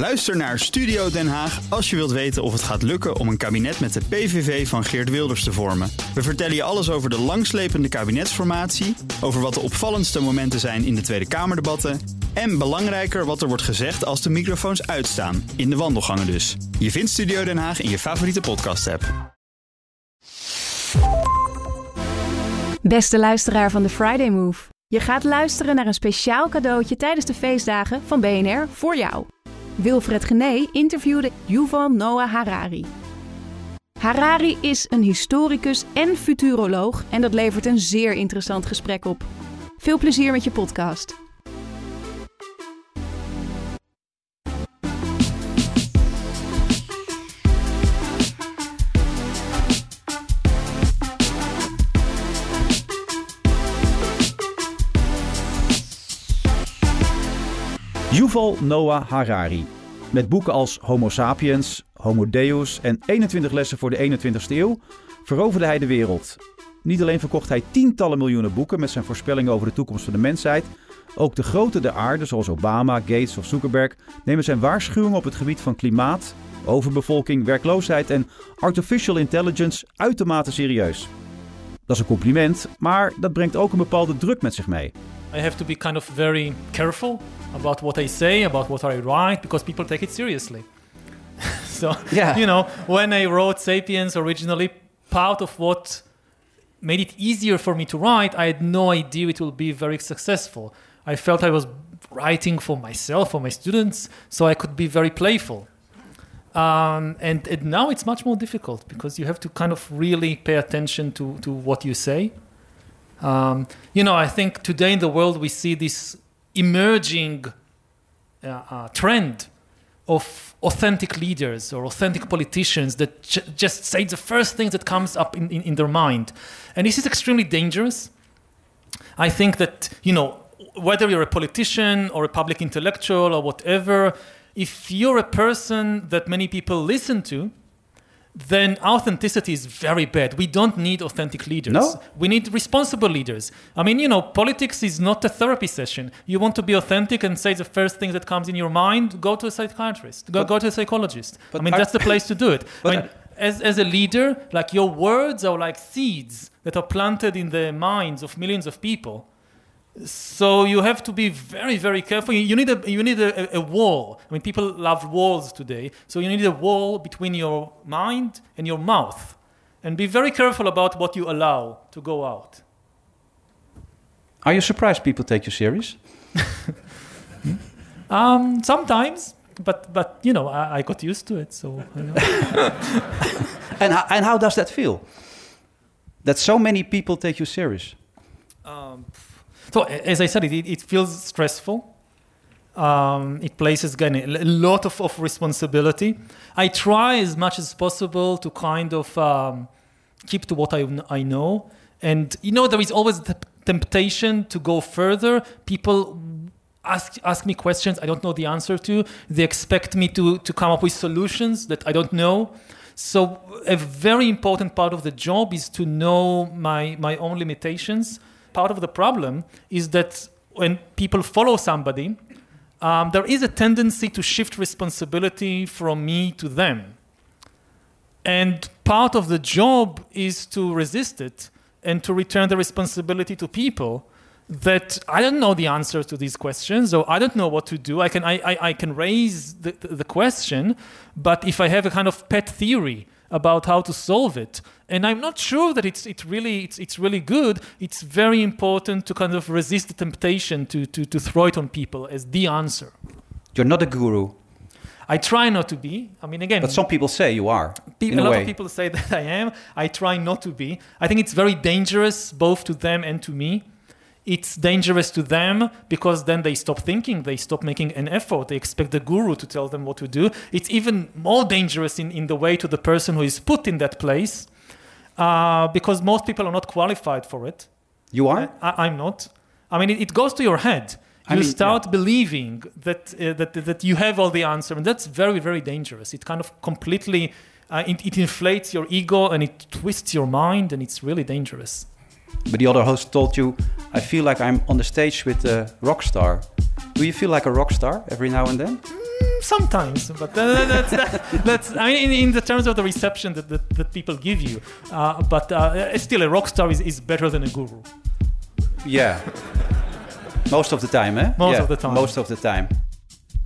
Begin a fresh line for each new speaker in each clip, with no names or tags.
Luister naar Studio Den Haag als je wilt weten of het gaat lukken om een kabinet met de PVV van Geert Wilders te vormen. We vertellen je alles over de langslepende kabinetsformatie, over wat de opvallendste momenten zijn in de Tweede Kamerdebatten en belangrijker wat er wordt gezegd als de microfoons uitstaan, in de wandelgangen dus. Je vindt Studio Den Haag in je favoriete podcast-app.
Beste luisteraar van de Friday Move. Je gaat luisteren naar een speciaal cadeautje tijdens de feestdagen van BNR voor jou. Wilfred Gené interviewde Yuval Noah Harari. Harari is een historicus en futuroloog en dat levert een zeer interessant gesprek op. Veel plezier met je podcast.
Yuval Noah Harari. Met boeken als Homo sapiens, Homo Deus en 21 lessen voor de 21ste eeuw veroverde hij de wereld. Niet alleen verkocht hij tientallen miljoenen boeken met zijn voorspellingen over de toekomst van de mensheid, ook de grote der aarde, zoals Obama, Gates of Zuckerberg, nemen zijn waarschuwingen op het gebied van klimaat, overbevolking, werkloosheid en artificial intelligence uitermate serieus. Dat is een compliment, maar dat brengt ook een bepaalde druk met zich mee.
I have to be kind of very careful about what I say, about what I write, because people take it seriously. so,
Yeah.
you know, when I wrote Sapiens originally, part of what made it easier for me to write, I had no idea it will be very successful. I felt I was writing for myself, for my students, so I could be very playful. Um, and, and now it's much more difficult because you have to kind of really pay attention to, to what you say. Um, you know, I think today in the world we see this emerging uh, uh, trend of authentic leaders or authentic politicians that j- just say the first thing that comes up in, in, in their mind. And this is extremely dangerous. I think that, you know, whether you're a politician or a public intellectual or whatever, if you're a person that many people listen to, then authenticity is very bad. We don't need authentic leaders.
No?
We need responsible leaders. I mean, you know, politics is not a therapy session. You want to be authentic and say the first thing that comes in your mind, go to a psychiatrist, go,
But-
go to a psychologist. I mean, that's the place to do it. I mean, as, as a leader, like your words are like seeds that are planted in the minds of millions of people. So you have to be very, very careful. You- need a you need a, a wall. I mean, people love walls today. So you need a wall between your mind and your mouth, and be very careful about what you allow to go out.
Are you surprised people take you serious?
Um, sometimes, but but you know, I, I got used to it. So you know.
And, ho- and how does that feel? That so many people take you serious?
Um, so as I said, it, it feels stressful. Um, it places again a lot of, of responsibility. I try as much as possible to kind of um, keep to what I, I know. And you know, there is always the temptation to go further. People ask, ask me questions I don't know the answer to. They expect me to, to come up with solutions that I don't know. So a very important part of the job is to know my, my own limitations. Part of the problem is that when people follow somebody, um, there is a tendency to shift responsibility from me to them. And part of the job is to resist it and to return the responsibility to people that I don't know the answer to these questions or I don't know what to do. I can, I, I, I can raise the, the the question, but if I have a kind of pet theory about how to solve it, and I'm not sure that it's, it really, it's, it's really good, it's very important to kind of resist the temptation to, to, to throw it on people as the answer.
You're not a guru,
I try not to be. I mean, again,
but some people say you are.
Pe-
in
a
a
lot of people say that I am. I try not to be. I think it's very dangerous both to them and to me. It's dangerous to them because then they stop thinking, they stop making an effort, they expect the guru to tell them what to do. It's even more dangerous in, in the way to the person who is put in that place uh, because most people are not qualified for it.
You are?
I, I'm not. I mean, it, it goes to your head.
I
You
mean,
start believing that, uh, that that you have all the answer, and that's very, very dangerous. It kind of completely uh, it, it inflates your ego and it twists your mind, and it's really dangerous.
But the other host told you, I feel like I'm on the stage with a rock star. Do you feel like a rock star every now and then?
sometimes, but uh, that's, that, that's I mean, in, in, the terms of the reception that, that, that people give you. Uh, but uh, still, a rock star is, is better than a guru.
Yeah. Most of the time, hè?
Most
yeah,
of the time.
Most of the time.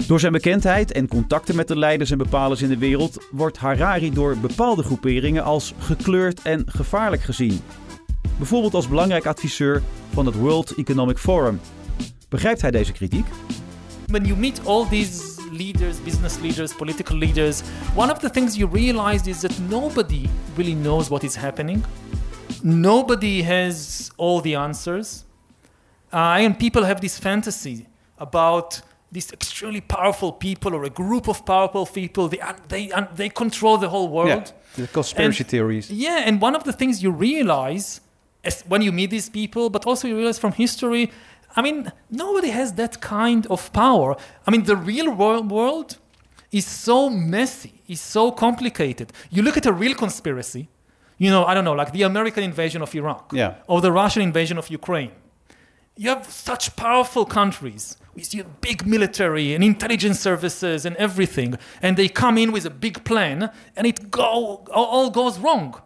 Door zijn bekendheid en contacten met de leiders en bepalers in de wereld wordt Harari door bepaalde groeperingen als gekleurd en gevaarlijk gezien. Bijvoorbeeld als belangrijk adviseur van het World Economic Forum. Begrijpt hij deze kritiek?
When you meet all these leaders, business leaders, political leaders, one of the things you realize is that nobody really knows what is happening. Nobody has all the answers. Uh, and people have this fantasy about these extremely powerful people or a group of powerful people. They, they, they control the whole world.
Yeah, the conspiracy
and,
theories.
Yeah, and one of the things you realize when you meet these people, but also you realize from history, I mean, nobody has that kind of power. I mean, the real world, world is so messy, is so complicated. You look at a real conspiracy, you know, I don't know, like the American invasion of Iraq
yeah.
or the Russian invasion of Ukraine. You have such powerful countries with your big military and intelligence services and everything, and they come in with a big plan, and it go all goes wrong.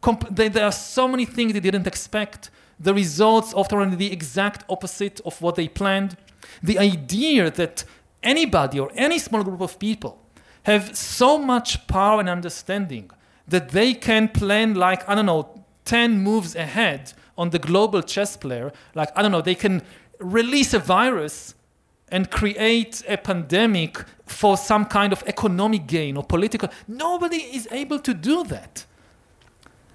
Comp- there are so many things they didn't expect. The results often are the exact opposite of what they planned. The idea that anybody or any small group of people have so much power and understanding that they can plan like I don't know 10 moves ahead on the global chess player like I don't know they can release a virus and create a pandemic for some kind of economic gain or political nobody is able to do that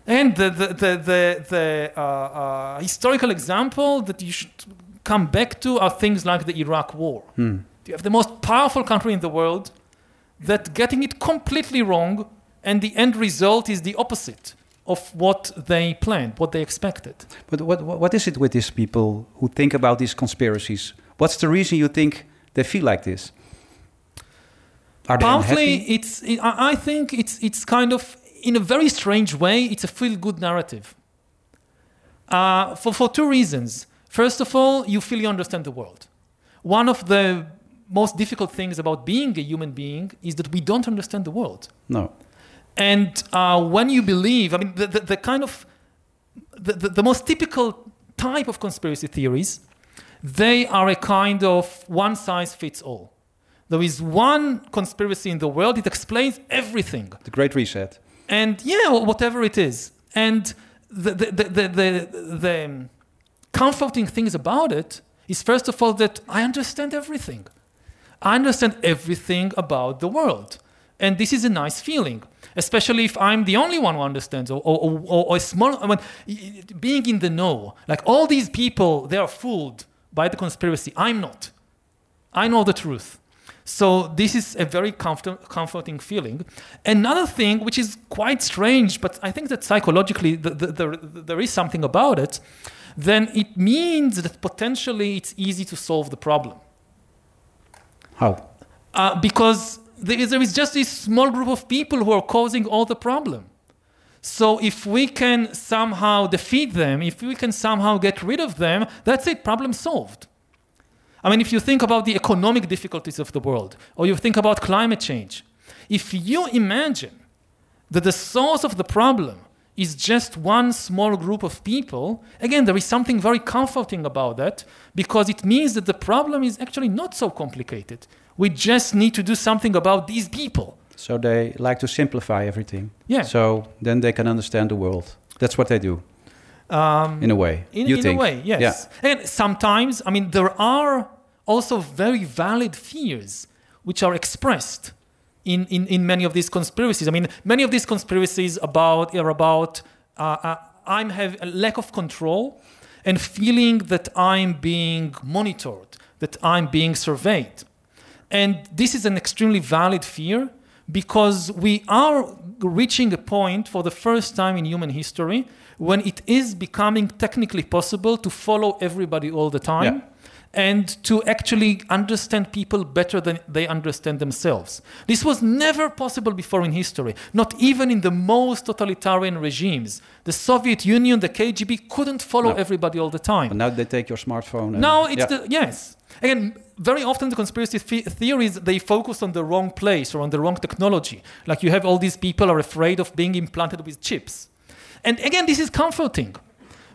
and the, the, the, the, the uh, uh, historical example that you should come back to are things like the Iraq War.
Hmm.
You have the most powerful country in the world that getting it completely wrong, and the end result is the opposite of what they planned, what they expected.
But what, what is it with these people who think about these conspiracies? What's the reason you think they feel like this? Are they
Partly,
unhappy?
it's. It, I think it's it's kind of in a very strange way, it's a feel good narrative. Uh, for, for two reasons. First of all, you feel you understand the world. One of the most difficult things about being a human being is that we don't understand the world.
No.
And uh, when you believe, I mean, the, the, the kind of, the, the, the most typical type of conspiracy theories, they are a kind of one size fits all. There is one conspiracy in the world, it explains everything.
The Great Reset
and yeah, whatever it is. And the, the, the, the, the, the comforting things about it is, first of all, that I understand everything. I understand everything about the world. And this is a nice feeling, especially if I'm the only one who understands, or, or, or, or small, I mean, being in the know. Like all these people, they are fooled by the conspiracy. I'm not. I know the truth. So this is a very comfort- comforting feeling. Another thing, which is quite strange, but I think that psychologically the, the, the, there is something about it, then it means that potentially it's easy to solve the problem.
How?
Uh, because there is, there is just this small group of people who are causing all the problem. So if we can somehow defeat them, if we can somehow get rid of them, that's it, problem solved. I mean, if you think about the economic difficulties of the world, or you think about climate change, if you imagine that the source of the problem is just one small group of people, again, there is something very comforting about that because it means that the problem is actually not so complicated. We just need to do something about these people.
So they like to simplify everything.
Yeah.
So then they can understand the world. That's what they do.
Um,
in a way.
In,
you
in
think.
a way, yes.
Yeah.
And sometimes, I mean, there are also very valid fears which are expressed in, in, in many of these conspiracies. I mean, many of these conspiracies about are about uh, uh, I'm have a lack of control and feeling that I'm being monitored, that I'm being surveyed. And this is an extremely valid fear because we are reaching a point for the first time in human history when it is becoming technically possible to follow everybody all the time.
Yeah
and to actually understand people better than they understand themselves. This was never possible before in history, not even in the most totalitarian regimes. The Soviet Union, the KGB couldn't follow
No.
everybody all the time.
But now they take your smartphone. And,
Now it's
yeah.
the yes. Again, very often the conspiracy the- theories they focus on the wrong place or on the wrong technology. Like you have all these people are afraid of being implanted with chips. And again, this is comforting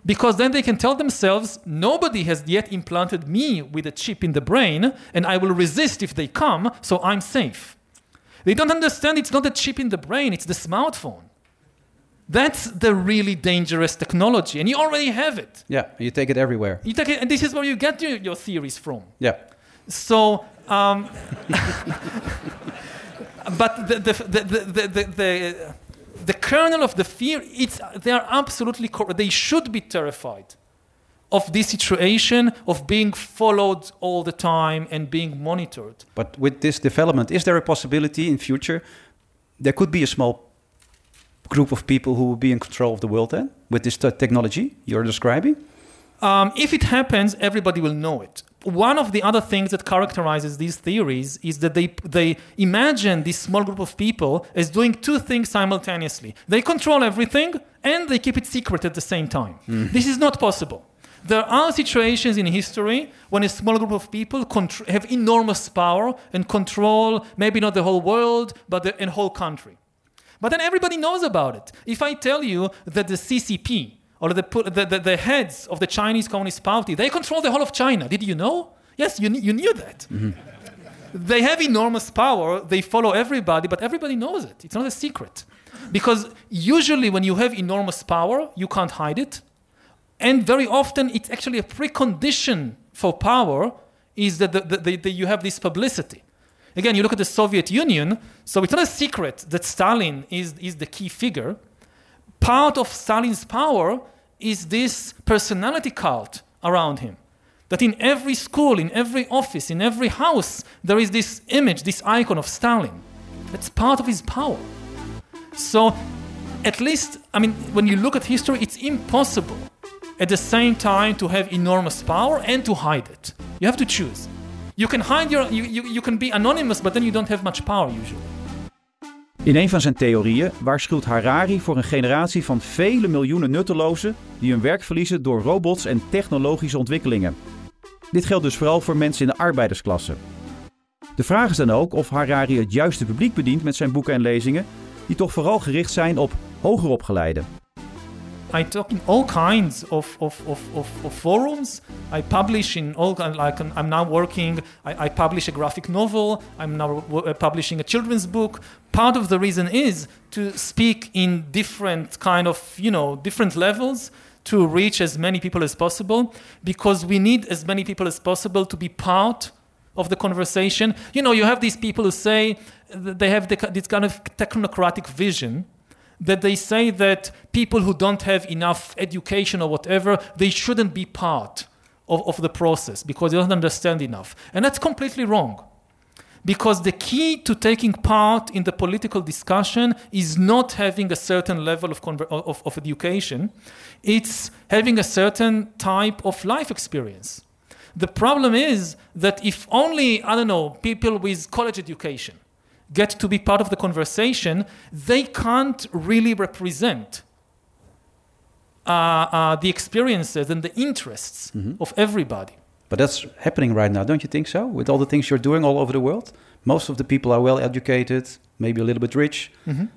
because then they can tell themselves nobody has yet implanted me with a chip in the brain and I will resist if they come, so I'm safe. They don't understand it's not a chip in the brain, it's the smartphone. That's the really dangerous technology, and you already have it.
Yeah, you take it everywhere.
You take it, and this is where you get your, your theories from.
Yeah.
So, um, but the, the, the, the, the, the, the kernel of the fear, it's, they are absolutely correct. They should be terrified of this situation of being followed all the time and being monitored.
But with this development, is there a possibility in future there could be a small group of people who will be in control of the world then with this technology you're describing?
Um, if it happens, everybody will know it. One of the other things that characterizes these theories is that they, they imagine this small group of people as doing two things simultaneously. They control everything and they keep it secret at the same time. Mm-hmm. This is not possible. There are situations in history when a small group of people contr- have enormous power and control maybe not the whole world, but the a whole country. But then everybody knows about it. If I tell you that the CCP or the, the, the, the heads of the Chinese Communist Party, they control the whole of China, did you know? Yes, you, you knew that. Mm-hmm. They have enormous power, they follow everybody, but everybody knows it. It's not a secret. Because usually when you have enormous power, you can't hide it. And very often it's actually a precondition for power is that, the, the, the, you have this publicity. Again, you look at the Soviet Union, so it's not a secret that Stalin is, is the key figure. Part of Stalin's power is this personality cult around him. That in every school, in every office, in every house, there is this image, this icon of Stalin. That's part of his power. So, at least, I mean, when you look at history, it's impossible at the same time to have enormous power and to hide it. You have to choose. You can hide your, you, you, you can be anonymous, but then you don't have much power usually.
In een van zijn theorieën waarschuwt Harari voor een generatie van vele miljoenen nuttelozen die hun werk verliezen door robots en technologische ontwikkelingen. Dit geldt dus vooral voor mensen in de arbeidersklasse. De vraag is dan ook of Harari het juiste publiek bedient met zijn boeken en lezingen, die toch vooral gericht zijn op hoger opgeleiden.
I talk in all kinds of, of, of, of, of forums. I publish in all like um, I'm now working. I, I publish a graphic novel. I'm now publishing a children's book. Part of the reason is to speak in different kind of you know different levels to reach as many people as possible because we need as many people as possible to be part of the conversation. You know, you have these people who say they have the, this kind of technocratic vision that they say that people who don't have enough education or whatever, they shouldn't be part of, of the process because they don't understand enough. And that's completely wrong. Because the key to taking part in the political discussion is not having a certain level of, conver- of, of education, it's having a certain type of life experience. The problem is that if only, I don't know, people with college education get to be part of the conversation, they can't really represent uh, uh, the experiences and the interests of everybody.
But that's happening right now, don't you think so? With all the things you're doing all over the world, most of the people are well educated, maybe a little bit rich.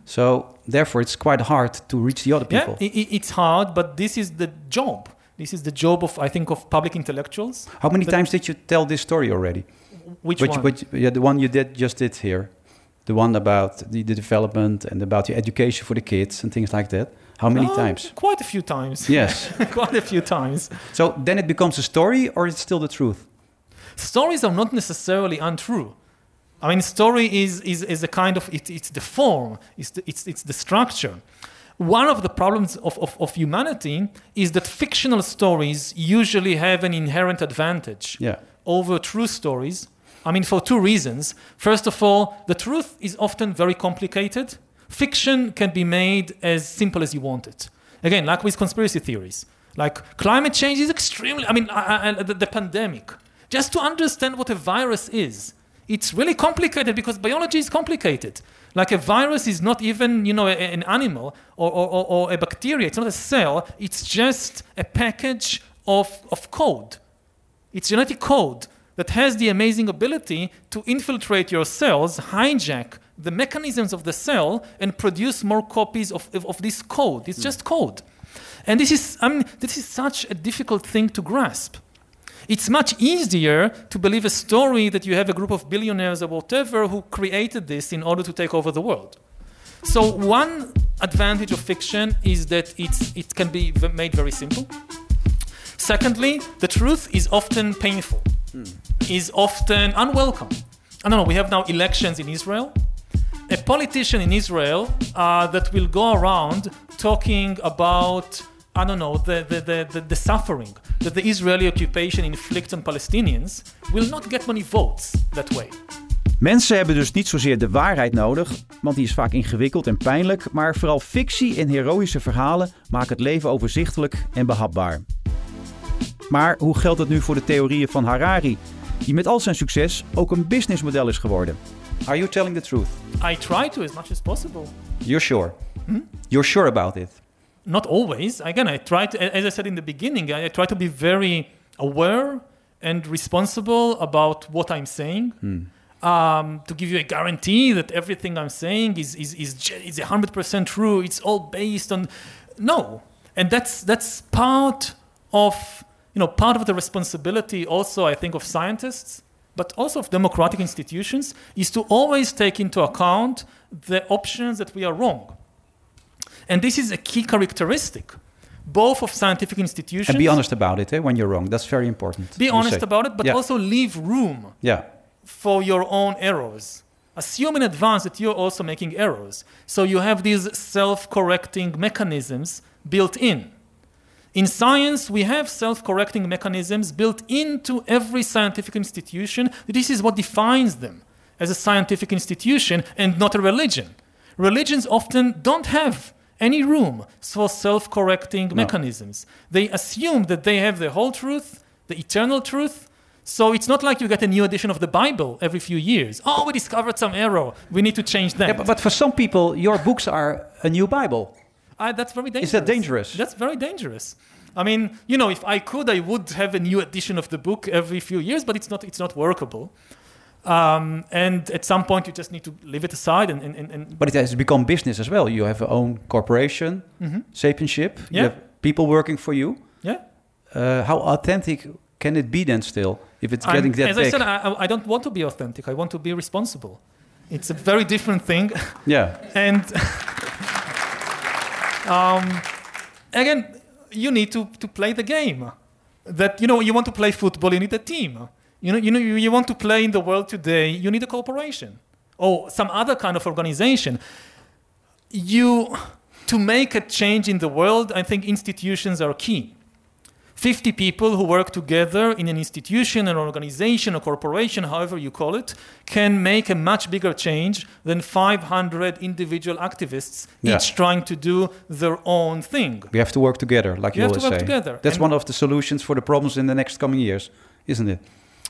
So therefore, it's quite hard to reach the other people.
Yeah, it's hard, but this is the job. This is the job of, I think, of public intellectuals.
How many times did you tell this story already?
Which, one?
yeah, the one you did just did here, the one about the, the development and about the education for the kids and things like that. How many
Oh,
times?
Quite a few times.
Yes.
quite a few times.
so then it becomes a story, or it's still the truth.
stories are not necessarily untrue. I mean, story is, is, is a kind of, it, it's the form, it's the, it's, it's the structure. One of the problems of, of, of humanity is that fictional stories usually have an inherent advantage
Yeah.
over true stories. I mean, for two reasons. First of all, the truth is often very complicated. Fiction can be made as simple as you want it. Again, like with conspiracy theories. Like climate change is extremely, I mean, I, I, the, the pandemic. Just to understand what a virus is, it's really complicated because biology is complicated. Like a virus is not even, you know, a- an animal or, or, or, a bacteria. It's not a cell. It's just a package of, of code. It's genetic code that has the amazing ability to infiltrate your cells, hijack the mechanisms of the cell, and produce more copies of, of, of this code. It's hmm. just code. And this is, I mean, this is such a difficult thing to grasp. It's much easier to believe a story that you have a group of billionaires or whatever who created this in order to take over the world. So, one advantage of fiction is that it's, it can be made very simple. Secondly, the truth is often painful, hmm. Is often unwelcome. I don't know, we have now elections in Israel. A politician in Israel uh, that will go around talking about, I don't know, the, the, the, the, suffering that the Israeli occupation inflicts on Palestinians will not get many votes that way.
Mensen hebben dus niet zozeer de waarheid nodig, want die is vaak ingewikkeld en pijnlijk, maar vooral fictie en heroïsche verhalen maken het leven overzichtelijk en behapbaar. Maar hoe geldt het nu voor de theorieën van Harari, die met al zijn succes ook een businessmodel is geworden? Are you telling the truth?
I try to as much as possible.
You're sure. You're sure about it.
not always. Again, I try to, as I said in the beginning, I, try to be very aware and responsible about what I'm saying. Um, to give you a guarantee that everything I'm saying is is is is hundred percent true. It's all based on no, and that's that's part of you know part of the responsibility also I think of scientists, but also of democratic institutions, is to always take into account the options that we are wrong. And this is a key characteristic, both of scientific institutions.
And be honest about it eh, when you're wrong. That's very important.
Be honest
say.
about it, but
Yeah.
also leave room
Yeah.
for your own errors. Assume in advance that you're also making errors. So you have these self correcting mechanisms built in. In science, we have self correcting mechanisms built into every scientific institution. This is what defines them as a scientific institution and not a religion. Religions often don't have any room for self correcting mechanisms. They assume that they have the whole truth, the eternal truth. So it's not like you get a new edition of the Bible every few years. Oh, we discovered some error. We need to change that.
Yeah, but, but for some people, your books are a new Bible.
Uh, that's very dangerous.
Is that dangerous?
That's very dangerous. I mean, you know, if I could, I would have a new edition of the book every few years, but it's not, it's not workable. Um, and at some point, you just need to leave it aside and, and, and,
But it has become business as well. You have your own corporation, Sapienship.
Mm-hmm. Yeah.
have people working for you.
yeah.
Uh, how authentic can it be then still if it's
I'm-
getting that
as
big?
I said, I, I- I don't want to be authentic. I want to be responsible. It's a very different thing.
yeah.
and um, again, you need to, to play the game. That you know, you want to play football, you need a team. You know, you know, you, you want to play in the world today, you need a corporation or some other kind of organization. You to make a change in the world, I think institutions are key. 50 people who work together in an institution, an organization, a corporation, however you call it, can make a much bigger change than 500 individual activists,
Yeah.
each trying to do their own thing.
We have to work together, like you,
You have to
always
work
say.
together.
That's
And-
one of the solutions for the problems in the next coming years, isn't it?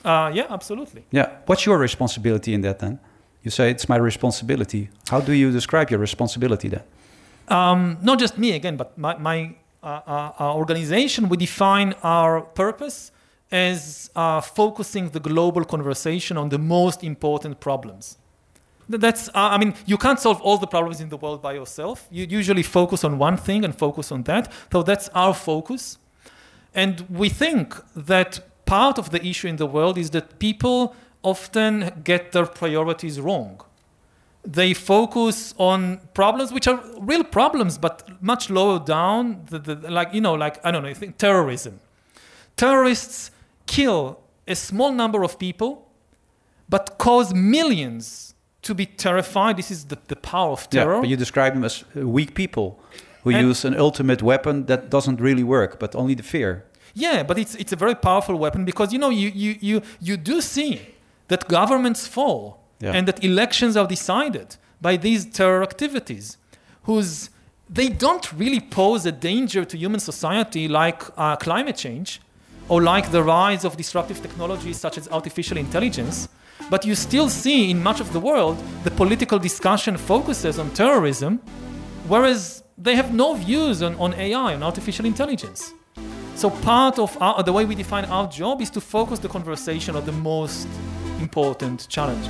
Uh, yeah, absolutely.
Yeah. What's your responsibility in that then? You say it's my responsibility. How do you describe your responsibility then?
Um, not just me again, but my, my uh, uh, our organization, we define our purpose as uh, focusing the global conversation on the most important problems. That's, uh, I mean, you can't solve all the problems in the world by yourself. You usually focus on one thing and focus on that. So that's our focus. And we think that part of the issue in the world is that people often get their priorities wrong they focus on problems which are real problems but much lower down the, the, like you know like i don't know I think terrorism. Terrorists kill a small number of people but cause millions to be terrified. This is the, the power of terror.
Yeah, but you describe them as weak people who
And-
use an ultimate weapon that doesn't really work, but only the fear.
Yeah, but it's, it's a very powerful weapon because you know you, you, you, you do see that governments fall
Yeah.
and that elections are decided by these terror activities, whose they don't really pose a danger to human society like uh, climate change or like the rise of disruptive technologies such as artificial intelligence. But you still see in much of the world the political discussion focuses on terrorism, whereas they have no views on, on AI, on artificial intelligence. So part of our, the way we define our job is to focus the conversation on the most important challenge.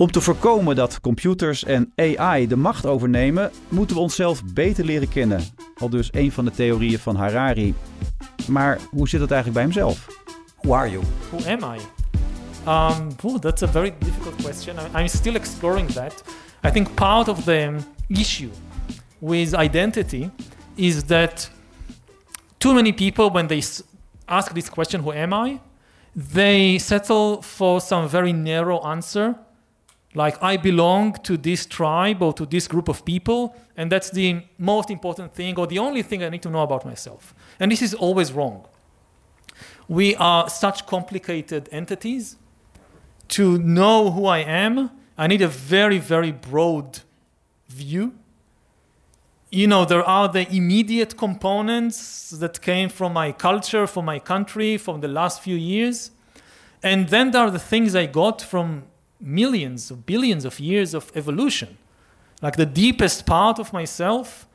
Om te voorkomen dat computers en AI de macht overnemen, moeten we onszelf beter leren kennen. Al dus een van de theorieën van Harari. Maar hoe zit het eigenlijk bij hemzelf? Who are you?
Who am I? Um, ooh, that's a very difficult question. I'm still exploring that. I think part of the issue with identity is that too many people, when they ask this question, who am I? They settle for some very narrow answer, like I belong to this tribe or to this group of people, and that's the most important thing or the only thing I need to know about myself. And this is always wrong. We are such complicated entities. To know who I am, I need a very, very broad view. You know, there are the immediate components that came from my culture, from my country, from the last few years. And then there are the things I got from millions or billions of years of evolution. Like the deepest part of myself,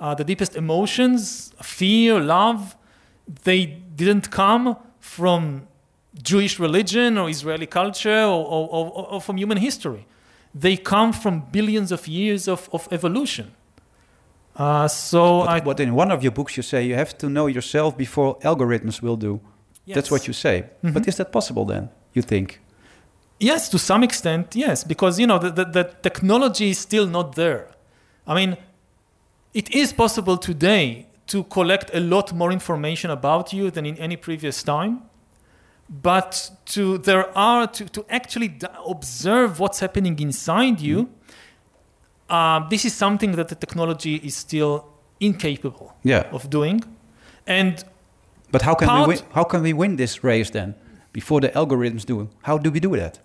uh, the deepest emotions, fear, love, they didn't come from Jewish religion or Israeli culture or, or, or, or from human history. They come from billions of years of, of evolution. Uh, so I,
What, what in one of your books you say you have to know yourself before algorithms will do. That's what you say. But is that possible then, you think?
Yes, to some extent, yes, because you know the, the, the technology is still not there. I mean, it is possible today to collect a lot more information about you than in any previous time. But to there are to, to actually d- observe what's happening inside you, uh, this is something that the technology is still incapable
Yeah.
of doing. And
But how can
Part-
we win, how can we win this race then before the algorithms do? How do we do that?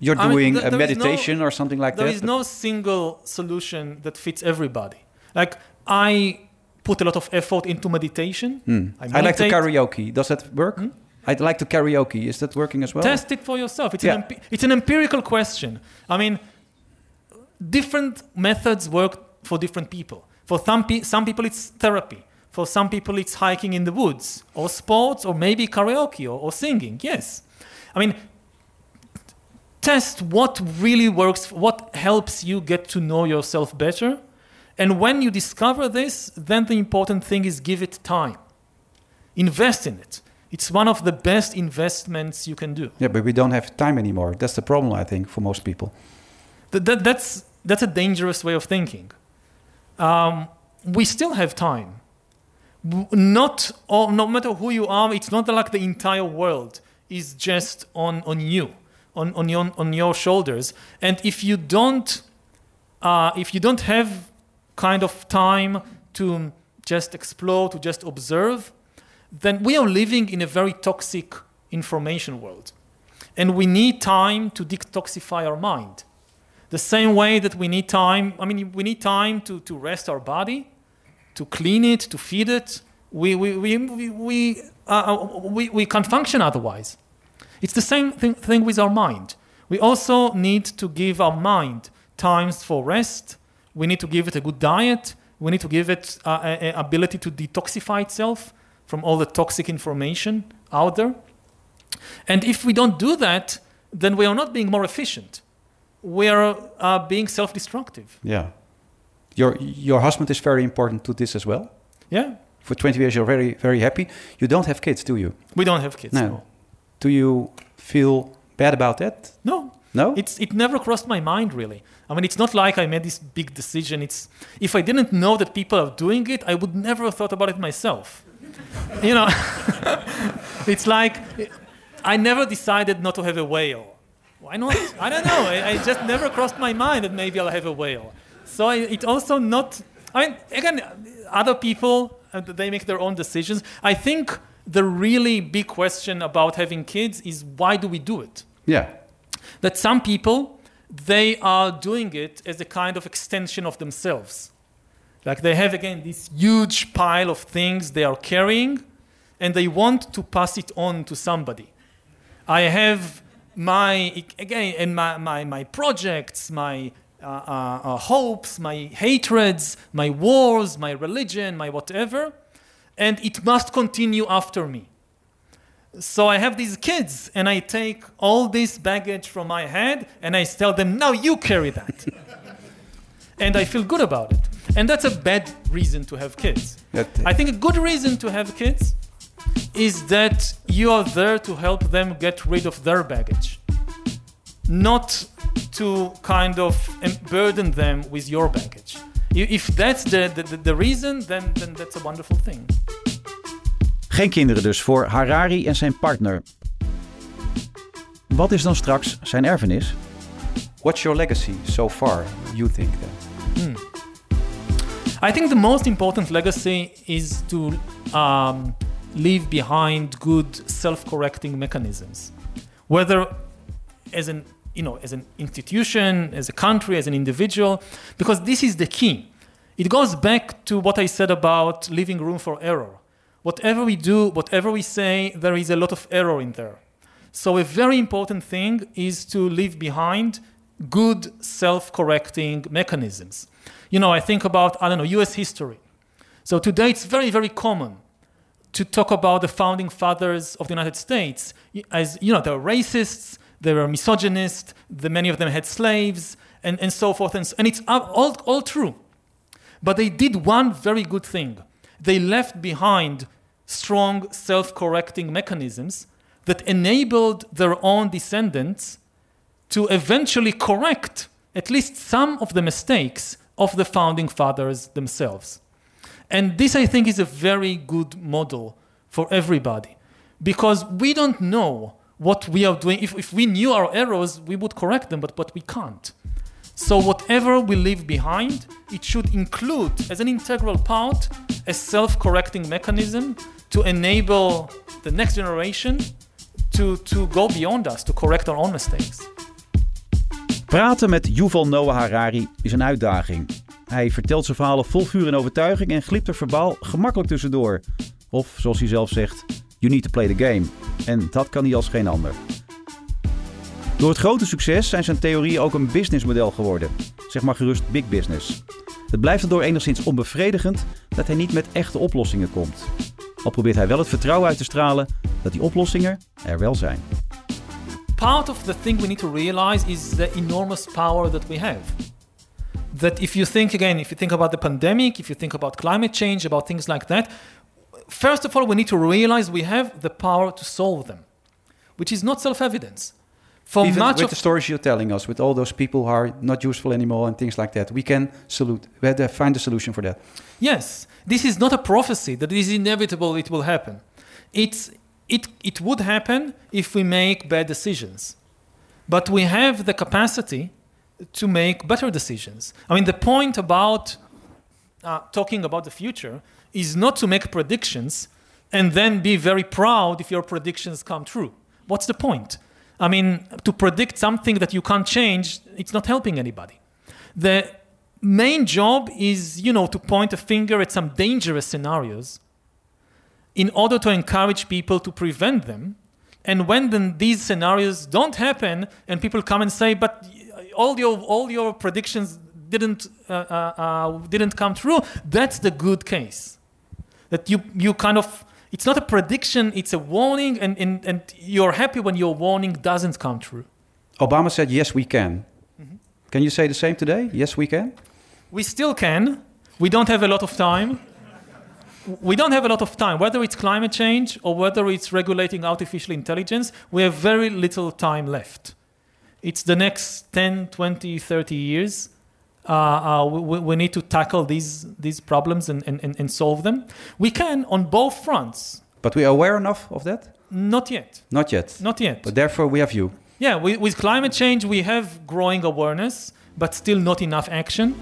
You're
I mean,
doing
th-
a
there is no-
meditation or something like
there
that.
is no single solution that fits everybody. Like I put a lot of effort into meditation.
Hmm. I, like to karaoke. Does that work? I'd like to karaoke. Is that working as well?
Test it for yourself. It's,
Yeah.
an, empi- it's an empirical question. I mean, different methods work for different people. For some, pe- some people, it's therapy. For some people, it's hiking in the woods, or sports, or maybe karaoke, or, or singing. Yes. I mean, test what really works, what helps you get to know yourself better. And when you discover this, then the important thing is give it time. Invest in it. It's one of the best investments you can do.
Yeah, but we don't have time anymore. That's the problem, I think, for most people.
Th- that, that's, that's a dangerous way of thinking. Um, we still have time. Not all, no matter who you are, it's not like the entire world is just on, on you, on, on, your, on your shoulders. And if you don't, uh, if you don't have kind of time to just explore, to just observe, then we are living in a very toxic information world. And we need time to detoxify our mind. The same way that we need time, I mean, we need time to, to rest our body, to clean it, to feed it. We, we, we, we, we, uh, we, we can't function otherwise. It's the same thing, thing with our mind. We also need to give our mind times for rest. We need to give it a good diet. We need to give it uh, an ability to detoxify itself from all the toxic information out there. And if we don't do that, then we are not being more efficient. We are uh, being self destructive.
Yeah. Your your husband is very important to this as well.
Yeah.
For 20 years, you're very very happy. You don't have kids, do you?
We don't have kids.
No.
No.
Do you feel bad about that?
No.
No.
It's, it never crossed my mind, really. I mean, it's not like I made this big decision. It's, if I didn't know that people are doing it, I would never have thought about it myself. you know, it's like I never decided not to have a whale. Why not? I don't know. I, I just never crossed my mind that maybe I'll have a whale. So I, it also not. I mean, again, other people uh, they make their own decisions. I think the really big question about having kids is why do we do it?
yeah.
that some people they are doing it as a kind of extension of themselves like they have again this huge pile of things they are carrying and they want to pass it on to somebody i have my again and my, my, my projects my uh, uh, uh, hopes my hatreds my wars my religion my whatever and it must continue after me. So I have these kids, and I take all this baggage from my head, and I tell them, now you carry that. and I feel good about it. And that's a bad reason to have kids. I think a good reason to have kids is that you are there to help them get rid of their baggage, not to kind of burden them with your baggage. If that's the, the, the, reason, then, then that's a wonderful thing.
Geen kinderen dus voor Harari en zijn partner. Wat is dan straks zijn erfenis?
What's your legacy so far, you think then?
I think the most important legacy is to um, leave behind good self-correcting mechanisms, whether as an you know as an institution, as a country, as an individual, because this is the key. It goes back to what I said about leaving room for error. Whatever we do, whatever we say, there is a lot of error in there. So a very important thing is to leave behind good self-correcting mechanisms. You know, I think about I don't know U.S. history. So today it's very very common to talk about the founding fathers of the United States as you know they're racists, they were misogynists, the, many of them had slaves, and, and so forth and and it's all all true. But they did one very good thing. They left behind strong self correcting mechanisms that enabled their own descendants to eventually correct at least some of the mistakes of the founding fathers themselves. And this, I think, is a very good model for everybody because we don't know what we are doing. If, if we knew our errors, we would correct them, but, but we can't. So, whatever we leave behind, it should include, as an integral part, a self correcting mechanism to enable the next generation to, to go beyond us, to correct our own mistakes.
Praten met Yuval Noah Harari is een uitdaging. Hij vertelt zijn verhalen vol vuur en overtuiging en glipt er verbaal gemakkelijk tussendoor. Of zoals hij zelf zegt, you need to play the game. En dat kan hij als geen ander. Door het grote succes zijn zijn theorieën ook een businessmodel geworden. Zeg maar gerust big business. Het blijft daardoor enigszins onbevredigend dat hij niet met echte oplossingen komt. Al probeert hij wel het vertrouwen uit te stralen dat die oplossingen er wel zijn.
part of the thing we need to realize is the enormous power that we have. That if you think again, if you think about the pandemic, if you think about climate change, about things like that, first of all, we need to realize we have the power to solve them, which is not self evidence. For
Even
much
with
of
the stories you're telling us, with all those people who are not useful anymore and things like that, we can salute, we have to find a solution for that.
Yes, this is not a prophecy that it is inevitable it will happen. It's, it, it would happen if we make bad decisions. But we have the capacity to make better decisions. I mean, the point about uh, talking about the future is not to make predictions and then be very proud if your predictions come true. What's the point? I mean, to predict something that you can't change, it's not helping anybody. The main job is, you know, to point a finger at some dangerous scenarios in order to encourage people to prevent them. And when then these scenarios don't happen, and people come and say, "But all your all your predictions didn't uh, uh, uh, didn't come true," that's the good case. That you you kind of it's not a prediction; it's a warning, and and, and you're happy when your warning doesn't come true.
Obama said, yes, we can. Can you say the same today? Yes, we can?
We still can. We don't have a lot of time. We don't have a lot of time. Whether it's climate change or whether it's regulating artificial intelligence, we have very little time left. It's the next 10, 20, 30 years. Uh, uh, we, we need to tackle these, these problems and, and, and- solve them. We can on both fronts.
But we are aware enough of that?
Not yet.
Not yet.
Not yet.
But therefore, we have you.
Yeah, with, with climate change, we have growing awareness, but still not enough action.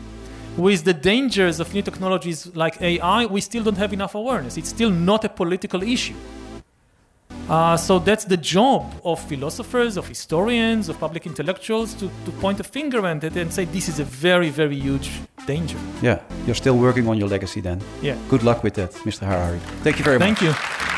With the dangers of new technologies like AI, we still don't have enough awareness. It's still not a political issue. Uh, so that's the job of philosophers, of historians, of public intellectuals to, to point a finger at it and say this is a very, very huge danger.
Yeah, you're still working on your legacy then.
Yeah.
Good luck with that, Mr. Harari. Thank you very much.
Thank you.